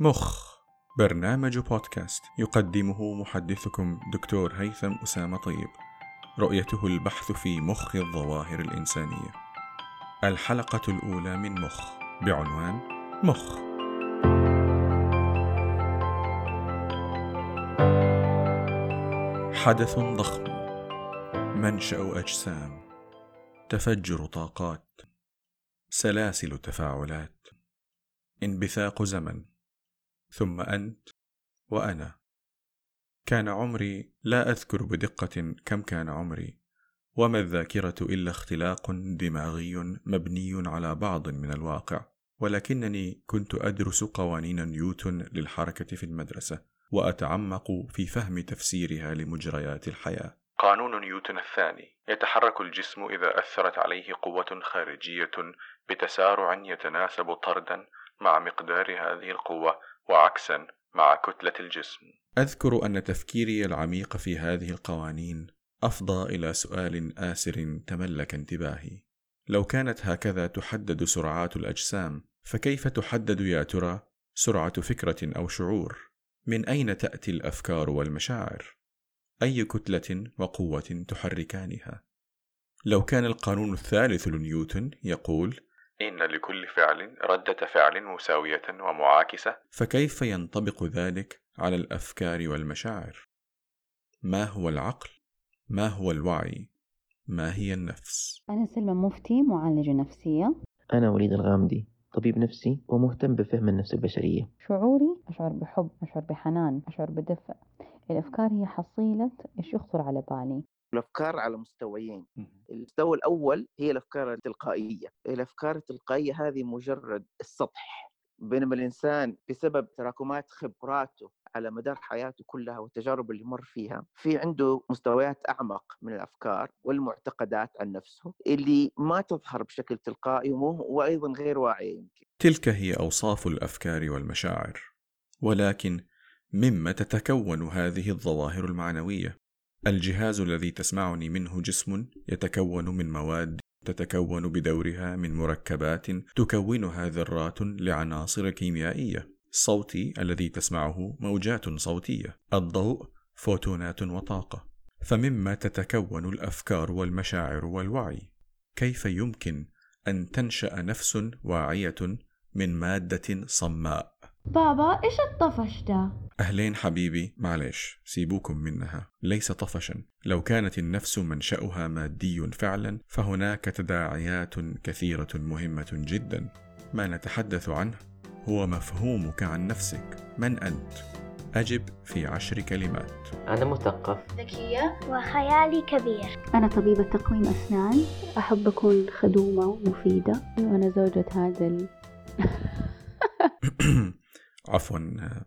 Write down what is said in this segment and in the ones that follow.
مخ. برنامج بودكاست يقدمه محدثكم دكتور هيثم أسامة طيب. رؤيته البحث في مخ الظواهر الإنسانية. الحلقة الأولى من مخ. بعنوان مخ. حدث ضخم. منشأ أجسام. تفجر طاقات. سلاسل تفاعلات. انبثاق زمن. ثم أنت وأنا. كان عمري لا أذكر بدقة كم كان عمري وما الذاكرة إلا اختلاق دماغي مبني على بعض من الواقع ولكنني كنت أدرس قوانين نيوتن للحركة في المدرسة وأتعمق في فهم تفسيرها لمجريات الحياة. قانون نيوتن الثاني يتحرك الجسم إذا أثرت عليه قوة خارجية بتسارع يتناسب طردا مع مقدار هذه القوة وعكسا مع كتلة الجسم. أذكر أن تفكيري العميق في هذه القوانين أفضى إلى سؤال آسر تملك انتباهي. لو كانت هكذا تحدد سرعات الأجسام فكيف تحدد يا ترى سرعة فكرة أو شعور؟ من أين تأتي الأفكار والمشاعر؟ أي كتلة وقوة تحركانها؟ لو كان القانون الثالث لنيوتن يقول إن لكل فعل ردة فعل مساوية ومعاكسة فكيف ينطبق ذلك على الأفكار والمشاعر؟ ما هو العقل؟ ما هو الوعي؟ ما هي النفس؟ أنا سلمى مفتي معالجة نفسية أنا وليد الغامدي طبيب نفسي ومهتم بفهم النفس البشرية شعوري أشعر بحب أشعر بحنان أشعر بدفء الأفكار هي حصيلة إيش يخطر على بالي الأفكار على مستويين. المستوى الأول هي الأفكار التلقائية. الأفكار التلقائية هذه مجرد السطح. بينما الإنسان بسبب تراكمات خبراته على مدار حياته كلها والتجارب اللي مر فيها في عنده مستويات أعمق من الأفكار والمعتقدات عن نفسه اللي ما تظهر بشكل تلقائي وأيضا غير واعيه يمكن. تلك هي أوصاف الأفكار والمشاعر. ولكن مما تتكون هذه الظواهر المعنوية؟ الجهاز الذي تسمعني منه جسم يتكون من مواد تتكون بدورها من مركبات تكونها ذرات لعناصر كيميائية. صوتي الذي تسمعه موجات صوتية. الضوء فوتونات وطاقة. فمما تتكون الأفكار والمشاعر والوعي. كيف يمكن أن تنشأ نفس واعية من مادة صماء؟ بابا إيش الطفش ده؟ أهلين حبيبي معلش سيبوكم منها ليس طفشا لو كانت النفس منشأها مادي فعلا فهناك تداعيات كثيرة مهمة جدا ما نتحدث عنه هو مفهومك عن نفسك من أنت؟ أجب في عشر كلمات أنا مثقف ذكية وخيالي كبير أنا طبيبة تقويم أسنان أحب أكون خدومة ومفيدة وأنا زوجة هذا. عفوا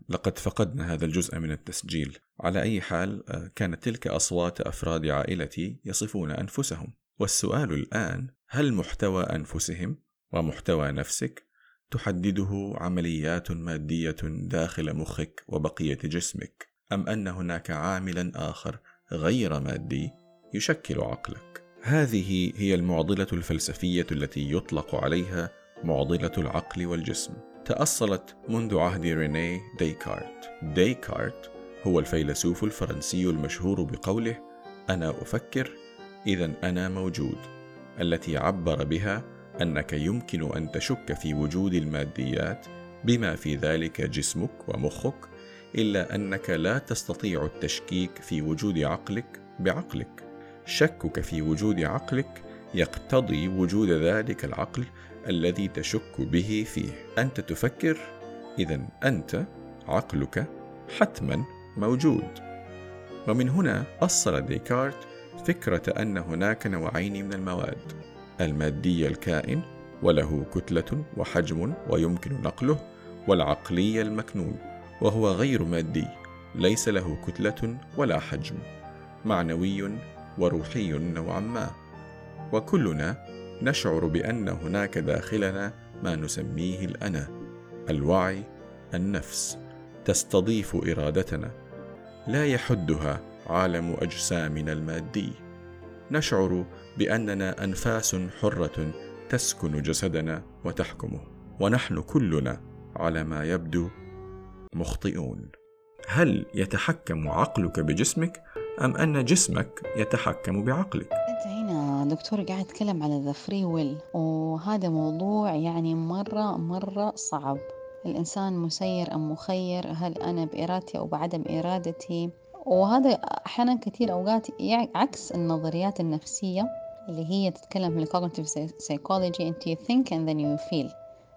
لقد فقدنا هذا الجزء من التسجيل. على أي حال كانت تلك أصوات أفراد عائلتي يصفون أنفسهم. والسؤال الآن هل محتوى أنفسهم ومحتوى نفسك تحدده عمليات مادية داخل مخك وبقية جسمك أم أن هناك عاملا آخر غير مادي يشكل عقلك؟ هذه هي المعضلة الفلسفية التي يطلق عليها معضلة العقل والجسم. تأصلت منذ عهد ريني ديكارت. ديكارت هو الفيلسوف الفرنسي المشهور بقوله: أنا أفكر إذا أنا موجود، التي عبر بها أنك يمكن أن تشك في وجود الماديات بما في ذلك جسمك ومخك، إلا أنك لا تستطيع التشكيك في وجود عقلك بعقلك. شكك في وجود عقلك يقتضي وجود ذلك العقل الذي تشك به فيه. أنت تفكر اذا أنت عقلك حتما موجود. ومن هنا أصل ديكارت فكرة أن هناك نوعين من المواد المادي الكائن وله كتلة وحجم ويمكن نقله والعقلي المكنون وهو غير مادي ليس له كتلة ولا حجم معنوي وروحي نوعا ما. وكلنا نشعر بأن هناك داخلنا ما نسميه الأنا الوعي النفس تستضيف إرادتنا. لا يحدها عالم أجسامنا المادي. نشعر بأننا أنفاس حرة تسكن جسدنا وتحكمه. ونحن كلنا على ما يبدو مخطئون. هل يتحكم عقلك بجسمك أم أن جسمك يتحكم بعقلك؟ دكتور قاعد تتكلم على the free will وهذا موضوع يعني مرة مرة صعب. الإنسان مسير أم مخير؟ هل أنا بإرادتي أو بعدم إرادتي؟ وهذا أحيانا كثير أوقات عكس النظريات النفسية اللي هي تتكلم في cognitive psychology. أنت you think and then you feel.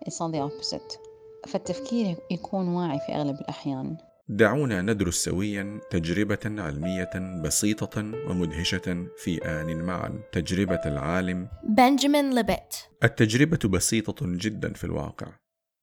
It's all the opposite. فالتفكير يكون واعي في أغلب الأحيان. دعونا ندرس سويا تجربة علمية بسيطة ومدهشة في آن معا تجربة العالم. بنجامين ليبت التجربة بسيطة جدا في الواقع.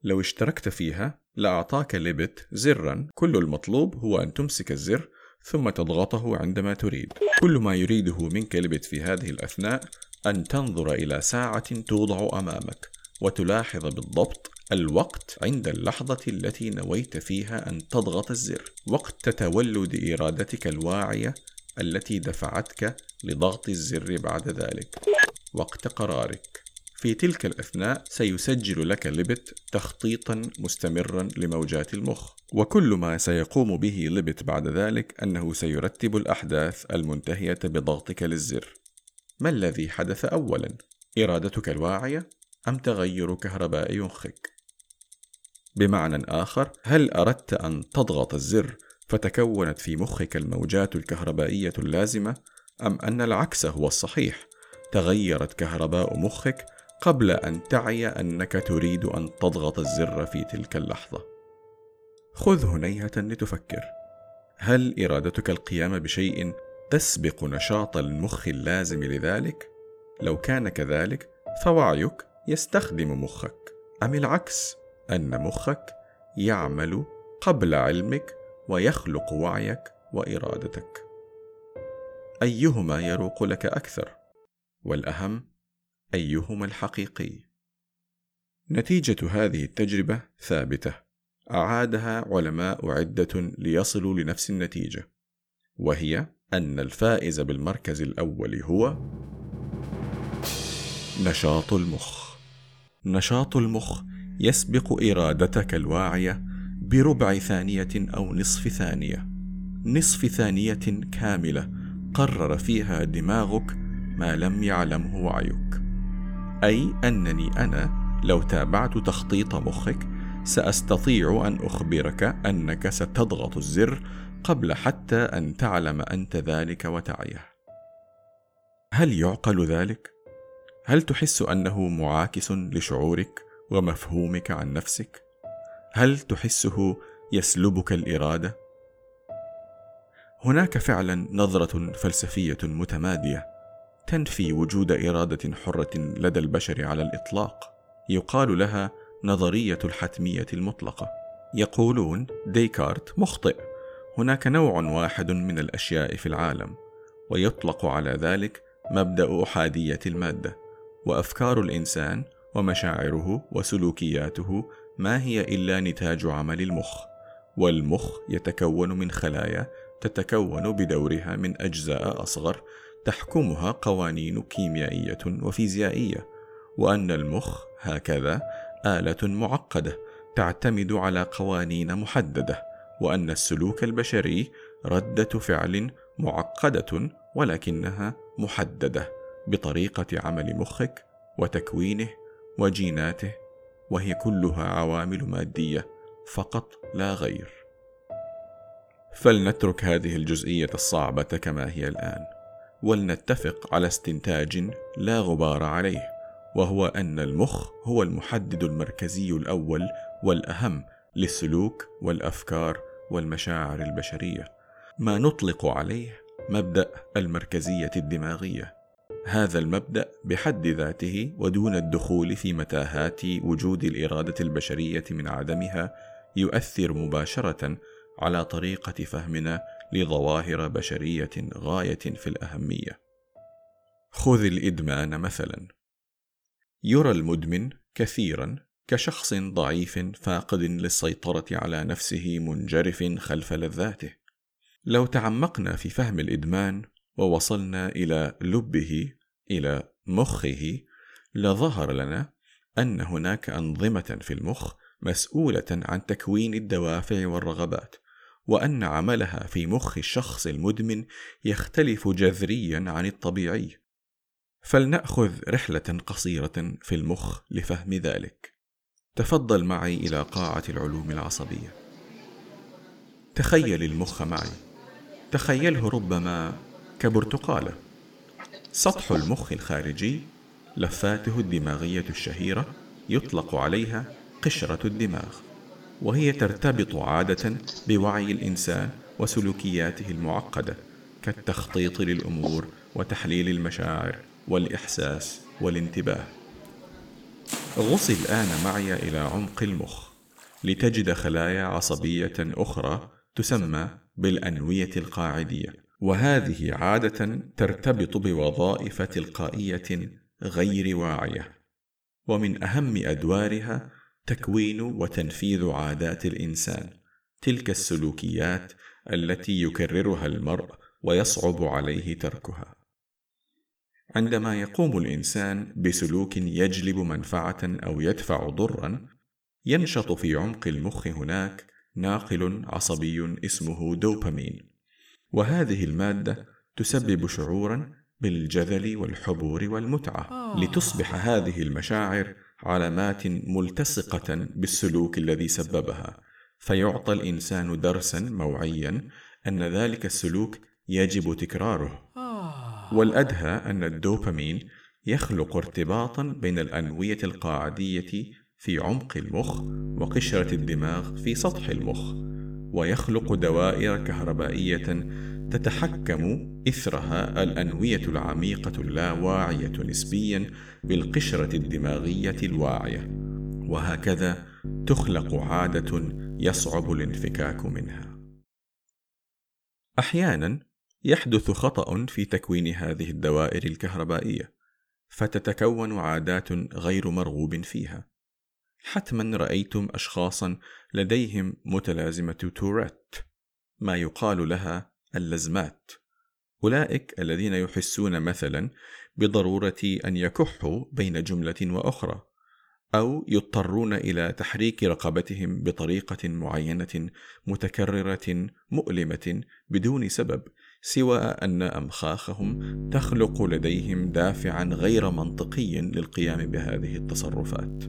لو اشتركت فيها لأعطاك ليبت زرا. كل المطلوب هو أن تمسك الزر ثم تضغطه عندما تريد. كل ما يريده منك ليبت في هذه الأثناء أن تنظر إلى ساعة توضع أمامك وتلاحظ بالضبط الوقت عند اللحظة التي نويت فيها أن تضغط الزر. وقت تولد إرادتك الواعية التي دفعتك لضغط الزر بعد ذلك. وقت قرارك. في تلك الأثناء سيسجل لك ليبت تخطيطا مستمرا لموجات المخ. وكل ما سيقوم به ليبت بعد ذلك أنه سيرتب الأحداث المنتهية بضغطك للزر. ما الذي حدث أولا؟ إرادتك الواعية أم تغير كهربائي مخك؟ بمعنى آخر هل أردت أن تضغط الزر فتكونت في مخك الموجات الكهربائية اللازمة أم أن العكس هو الصحيح؟ تغيرت كهرباء مخك قبل أن تعي أنك تريد أن تضغط الزر في تلك اللحظة. خذ هنيهة لتفكر. هل إرادتك القيام بشيء تسبق نشاط المخ اللازم لذلك؟ لو كان كذلك فوعيك يستخدم مخك. أم العكس؟ أن مخك يعمل قبل علمك ويخلق وعيك وإرادتك أيهما يروق لك أكثر؟ والأهم أيهما الحقيقي؟ نتيجة هذه التجربة ثابتة أعادها علماء عدة ليصلوا لنفس النتيجة وهي أن الفائز بالمركز الأول هو نشاط المخ نشاط المخ يسبق إرادتك الواعية بربع ثانية أو نصف ثانية نصف ثانية كاملة قرر فيها دماغك ما لم يعلمه وعيك أي أنني أنا لو تابعت تخطيط مخك سأستطيع أن أخبرك أنك ستضغط الزر قبل حتى أن تعلم أنت ذلك وتعيه هل يعقل ذلك؟ هل تحس أنه معاكس لشعورك؟ ومفهومك عن نفسك؟ هل تحسه يسلبك الإرادة؟ هناك فعلا نظرة فلسفية متمادية تنفي وجود إرادة حرة لدى البشر على الإطلاق يقال لها نظرية الحتمية المطلقة. يقولون ديكارت مخطئ هناك نوع واحد من الأشياء في العالم ويطلق على ذلك مبدأ أحادية المادة وأفكار الإنسان ومشاعره وسلوكياته ما هي إلا نتاج عمل المخ والمخ يتكون من خلايا تتكون بدورها من أجزاء أصغر تحكمها قوانين كيميائية وفيزيائية وأن المخ هكذا آلة معقدة تعتمد على قوانين محددة وأن السلوك البشري رده فعل معقدة ولكنها محددة بطريقة عمل مخك وتكوينه. وجيناته وهي كلها عوامل مادية فقط لا غير. فلنترك هذه الجزئية الصعبة كما هي الآن ولنتفق على استنتاج لا غبار عليه وهو أن المخ هو المحدد المركزي الأول والأهم للسلوك والأفكار والمشاعر البشرية. ما نطلق عليه مبدأ المركزية الدماغية. هذا المبدأ بحد ذاته ودون الدخول في متاهات وجود الإرادة البشرية من عدمها يؤثر مباشرة على طريقة فهمنا لظواهر بشرية غاية في الأهمية. خذ الإدمان مثلا. يرى المدمن كثيرا كشخص ضعيف فاقد للسيطرة على نفسه منجرف خلف لذاته. لو تعمقنا في فهم الإدمان ووصلنا إلى لبه إلى مخه لظهر لنا أن هناك أنظمة في المخ مسؤولة عن تكوين الدوافع والرغبات وأن عملها في مخ الشخص المدمن يختلف جذريا عن الطبيعي. فلنأخذ رحلة قصيرة في المخ لفهم ذلك. تفضل معي إلى قاعة العلوم العصبية. تخيل المخ معي. تخيله ربما كبرتقالة سطح المخ الخارجي لفاته الدماغية الشهيرة يطلق عليها قشرة الدماغ وهي ترتبط عادة بوعي الإنسان وسلوكياته المعقدة كالتخطيط للأمور وتحليل المشاعر والإحساس والانتباه. غص الآن معي إلى عمق المخ لتجد خلايا عصبية أخرى تسمى بالأنوية القاعدية. وهذه عادة ترتبط بوظائف تلقائية غير واعية ومن أهم أدوارها تكوين وتنفيذ عادات الإنسان تلك السلوكيات التي يكررها المرء ويصعب عليه تركها. عندما يقوم الإنسان بسلوك يجلب منفعة أو يدفع ضرا ينشط في عمق المخ هناك ناقل عصبي اسمه دوبامين. وهذه المادة تسبب شعورا بالجذل والحبور والمتعة لتصبح هذه المشاعر علامات ملتصقة بالسلوك الذي سببها فيعطى الإنسان درسا موعيا أن ذلك السلوك يجب تكراره. والأدهى أن الدوبامين يخلق ارتباطا بين الأنوية القاعدية في عمق المخ وقشرة الدماغ في سطح المخ ويخلق دوائر كهربائية تتحكم إثرها الأنوية العميقة اللاواعية نسبيا بالقشرة الدماغية الواعية وهكذا تخلق عادة يصعب الانفكاك منها أحيانا يحدث خطأ في تكوين هذه الدوائر الكهربائية، فتتكون عادات غير مرغوب فيها. حتما رأيتم أشخاصا لديهم متلازمة توريت، ما يقال لها اللزمات. أولئك الذين يحسون مثلا بضرورة أن يكحوا بين جملة وأخرى، أو يضطرون إلى تحريك رقبتهم بطريقة معينة متكررة مؤلمة بدون سبب سوى أن أمخاخهم تخلق لديهم دافعا غير منطقي للقيام بهذه التصرفات.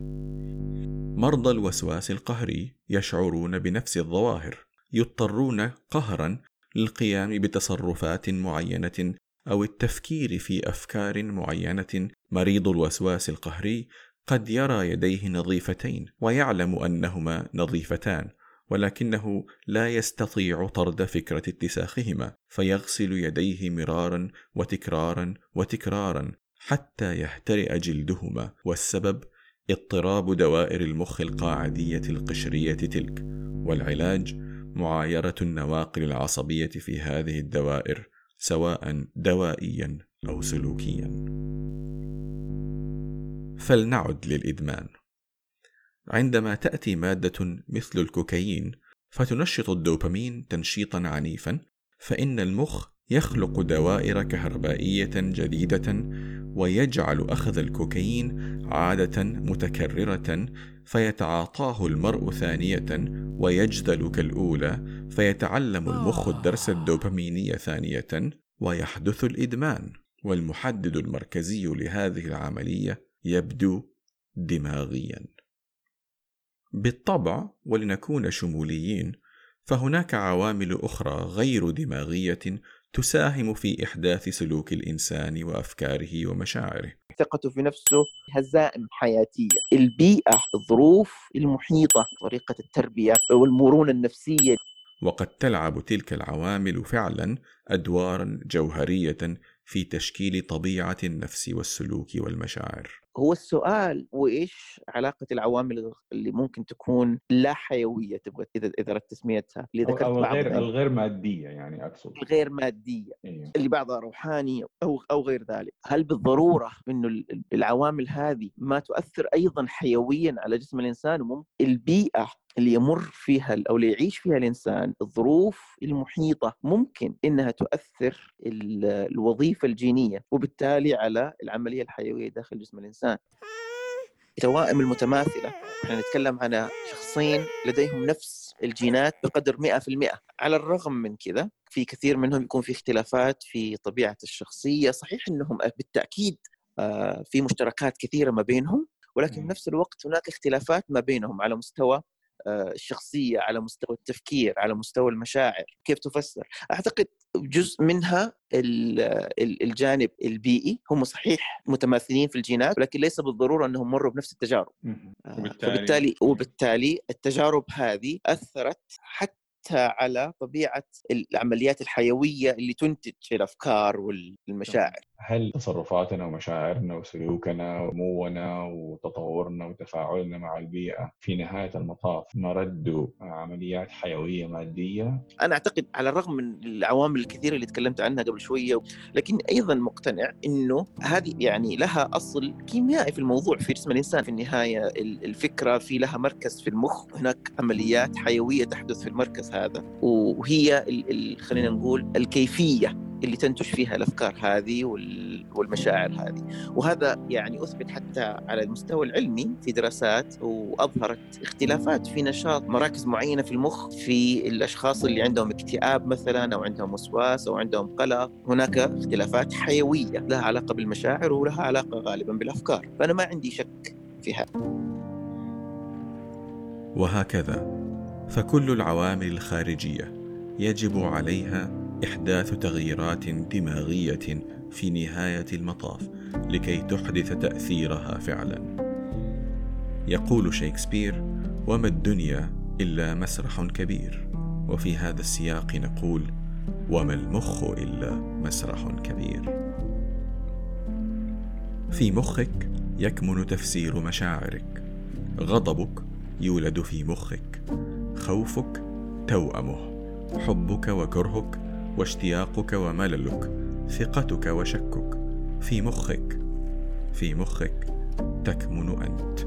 مرضى الوسواس القهري يشعرون بنفس الظواهر يضطرون قهرا للقيام بتصرفات معينة أو التفكير في أفكار معينة. مريض الوسواس القهري قد يرى يديه نظيفتين ويعلم أنهما نظيفتان. ولكنه لا يستطيع طرد فكرة اتساخهما فيغسل يديه مرارا وتكرارا وتكرارا حتى يهترئ جلدهما والسبب اضطراب دوائر المخ القاعدية القشرية تلك. والعلاج معايرة النواقل العصبية في هذه الدوائر سواء دوائيا أو سلوكيا. فلنعد للإدمان. عندما تأتي مادة مثل الكوكايين فتنشط الدوبامين تنشيطا عنيفا فإن المخ يخلق دوائر كهربائية جديدة ويجعل أخذ الكوكايين عادة متكررة فيتعاطاه المرء ثانية ويجدل كالأولى فيتعلم المخ الدرس الدوباميني ثانية ويحدث الإدمان. والمحدد المركزي لهذه العملية يبدو دماغيا. بالطبع ولنكون شموليين فهناك عوامل أخرى غير دماغية تساهم في إحداث سلوك الإنسان وأفكاره ومشاعره. ثقته في نفسه هزائم حياتية. البيئة الظروف المحيطة طريقة التربية والمرونة النفسية. وقد تلعب تلك العوامل فعلا ادوارا جوهرية في تشكيل طبيعة النفس والسلوك والمشاعر. هو السؤال وإيش علاقة العوامل اللي ممكن تكون لا حيوية تبغى إذا إذا اردت تسميتها اللي ذكرت أو الغير الغير مادية يعني أقصد. الغير مادية. إيه. اللي بعضها روحاني أو أو غير ذلك. هل بالضرورة إنه العوامل هذه ما تؤثر أيضا حيويا على جسم الإنسان وممكن البيئة اللي يمر فيها أو اللي يعيش فيها الإنسان الظروف المحيطة ممكن إنها تؤثر الوظيفة الجينية وبالتالي على العملية الحيوية داخل جسم الإنسان. التوائم المتماثلة إحنا نتكلم عن شخصين لديهم نفس الجينات بقدر 100% على الرغم من كذا في كثير منهم يكون في اختلافات في طبيعة الشخصية. صحيح أنهم بالتأكيد آه، في مشتركات كثيرة ما بينهم ولكن في نفس الوقت هناك اختلافات ما بينهم على مستوى الشخصية على مستوى التفكير على مستوى المشاعر كيف تفسر؟ أعتقد جزء منها الجانب البيئي هم صحيح متماثلين في الجينات ولكن ليس بالضرورة أنهم مروا بنفس التجارب. آه، وبالتالي؟ وبالتالي التجارب هذه أثرت حتى على طبيعة العمليات الحيوية اللي تنتج الأفكار والمشاعر. هل تصرفاتنا ومشاعرنا وسلوكنا ونمونا وتطورنا وتفاعلنا مع البيئة في نهاية المطاف مرد عمليات حيوية مادية؟ أنا أعتقد على الرغم من العوامل الكثيرة اللي تكلمت عنها قبل شوية لكن أيضا مقتنع أنه هذه يعني لها أصل كيميائي في الموضوع. في جسم الإنسان في النهاية الفكرة في لها مركز في المخ. هناك عمليات حيوية تحدث في المركز هذا. وهي خلينا نقول الكيفية اللي تنتج فيها الأفكار هذه والمشاعر هذه. وهذا يعني أثبت حتى على المستوى العلمي في دراسات وأظهرت اختلافات في نشاط مراكز معينة في المخ في الأشخاص اللي عندهم اكتئاب مثلا أو عندهم وسواس أو عندهم قلق. هناك اختلافات حيوية لها علاقة بالمشاعر ولها علاقة غالبا بالأفكار. فأنا ما عندي شك في هذا. وهكذا. فكل العوامل الخارجية يجب عليها إحداث تغييرات دماغية في نهاية المطاف لكي تحدث تأثيرها فعلا. يقول شكسبير: وما الدنيا إلا مسرح كبير، وفي هذا السياق نقول: وما المخ إلا مسرح كبير. في مخك يكمن تفسير مشاعرك، غضبك يولد في مخك، خوفك توأمه، حبك وكرهك واشتياقك ومللك ثقتك وشكك في مخك في مخك تكمن أنت.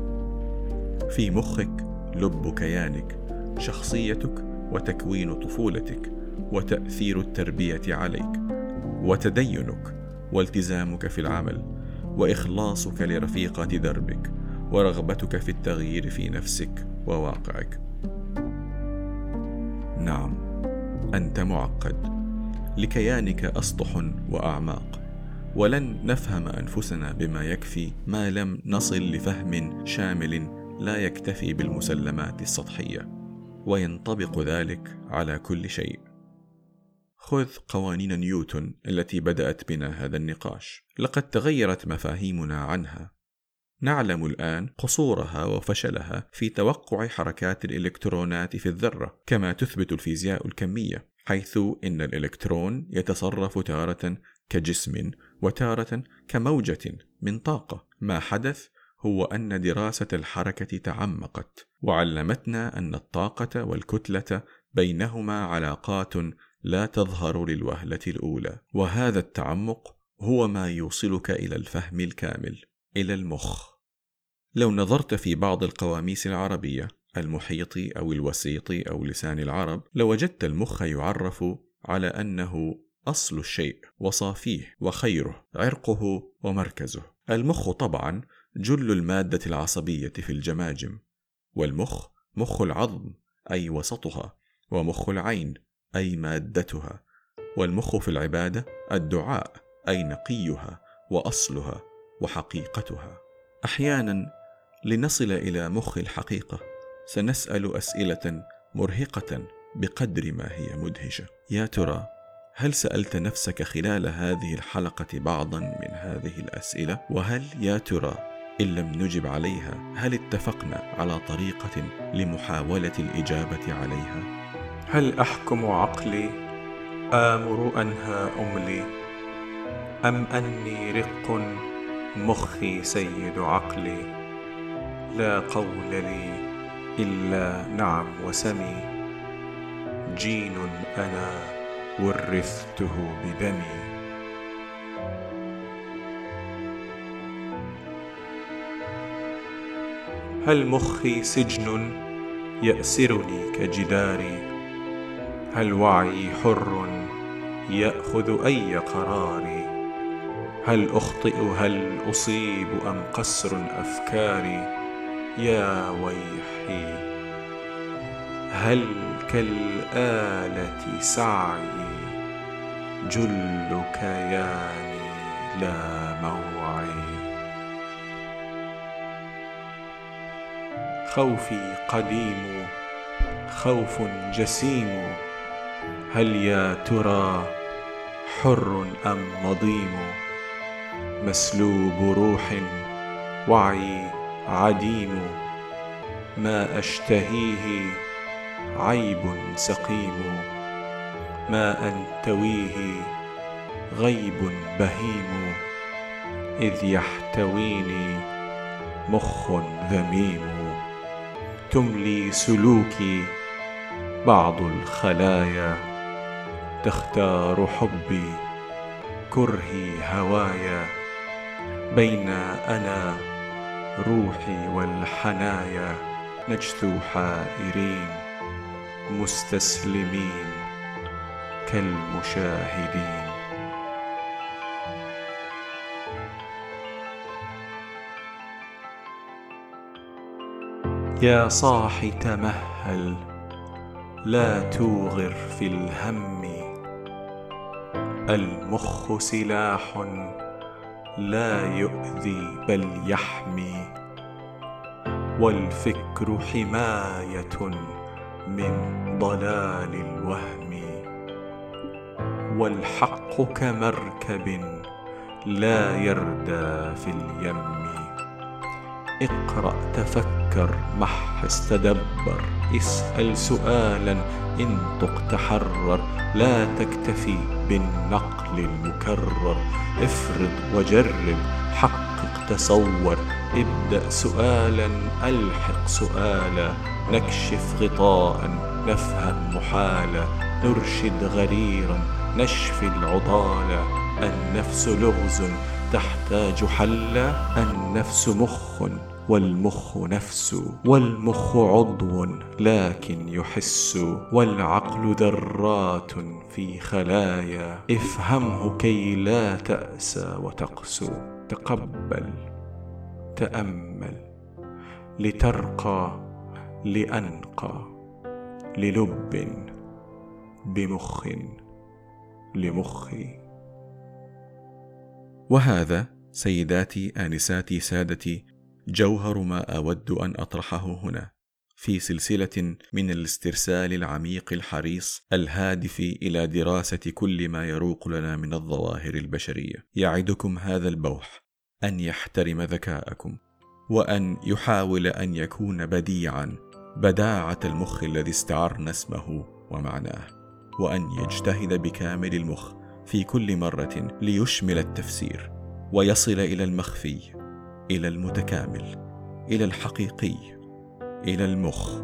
في مخك لب كيانك شخصيتك وتكوين طفولتك وتأثير التربية عليك وتدينك والتزامك في العمل وإخلاصك لرفيقة دربك ورغبتك في التغيير في نفسك وواقعك. نعم أنت معقد. لكيانك أسطح وأعماق. ولن نفهم أنفسنا بما يكفي ما لم نصل لفهم شامل لا يكتفي بالمسلمات السطحية. وينطبق ذلك على كل شيء. خذ قوانين نيوتن التي بدأت بنا هذا النقاش. لقد تغيرت مفاهيمنا عنها. نعلم الآن قصورها وفشلها في توقع حركات الإلكترونات في الذرة كما تثبت الفيزياء الكمية حيث إن الإلكترون يتصرف تارة كجسم وتارة كموجة من طاقة. ما حدث هو أن دراسة الحركة تعمقت وعلمتنا أن الطاقة والكتلة بينهما علاقات لا تظهر للوهلة الأولى وهذا التعمق هو ما يوصلك إلى الفهم الكامل. إلى المخ. لو نظرت في بعض القواميس العربية المحيط أو الوسيط أو لسان العرب لوجدت المخ يعرف على أنه أصل الشيء وصافيه وخيره عرقه ومركزه. المخ طبعا جل المادة العصبية في الجماجم والمخ مخ العظم أي وسطها ومخ العين أي مادتها. والمخ في العبادة الدعاء أي نقيها وأصلها. وحقيقتها. أحيانا لنصل إلى مخ الحقيقة سنسأل أسئلة مرهقة بقدر ما هي مدهشة. يا ترى هل سألت نفسك خلال هذه الحلقة بعضا من هذه الأسئلة؟ وهل يا ترى إن لم نجب عليها هل اتفقنا على طريقة لمحاولة الإجابة عليها؟ هل أحكم عقلي آمر أنهى أملي أم أني رق مخي سيد عقلي لا قول لي إلا نعم وسمي. جين أنا ورثته بدمي. هل مخي سجن يأسرني كجداري؟ هل وعي حر يأخذ أي قرار هل أخطئ هل أصيب أم قسر أفكاري؟ يا ويحي هل كالآلة سعي؟ جل كياني لا موعي. خوفي قديم خوف جسيم هل يا ترى حر أم مضيم مسلوب روح وعي عديم ما أشتهيه عيب سقيم ما انتويه غيب بهيم إذ يحتويني مخ ذميم. تملي سلوكي بعض الخلايا تختار حبي كرهي هوايا. بين أنا روحي والحنايا نجثو حائرين مستسلمين كالمشاهدين. يا صاح تمهل لا توغر في الهم. المخ سلاح لا يؤذي بل يحمي. والفكر حماية من ضلال الوهم. والحق كمركب لا يردى في اليم. اقرأ تفكر مح استدبر. اسأل سؤالا انطق تحرر لا تكتفي بالنقل المكرر. افرض وجرب حقق تصور. ابدأ سؤالا ألحق سؤالا. نكشف غطاء نفهم محالا. نرشد غريرا نشفي العضالا النفس لغز تحتاج حلا. النفس مخ والمخ نفس والمخ عضو لكن يحس والعقل ذرات في خلايا. افهمه كي لا تاسى وتقسو تقبل تأمل. لترقى لأنقى. للب بمخ لمخي وهذا سيداتي آنساتي سادتي جوهر ما أود أن أطرحه هنا في سلسلة من الاسترسال العميق الحريص الهادف إلى دراسة كل ما يروق لنا من الظواهر البشرية. يعدكم هذا البوح أن يحترم ذكاءكم وأن يحاول أن يكون بديعا بداعة المخ الذي استعرنا اسمه ومعناه وأن يجتهد بكامل المخ في كل مرة ليشمل التفسير ويصل إلى المخفي. إلى المتكامل إلى الحقيقي إلى المخ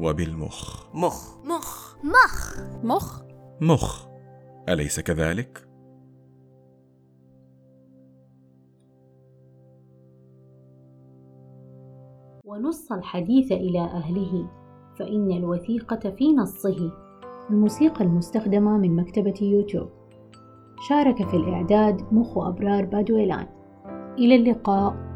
وبالمخ. مخ. مخ. مخ. مخ. مخ. أليس كذلك؟ ونص الحديث إلى أهله فإن الوثيقة في نصه. الموسيقى المستخدمة من مكتبة يوتيوب. شارك في الإعداد مخ أبرار بادويلان. إلى اللقاء.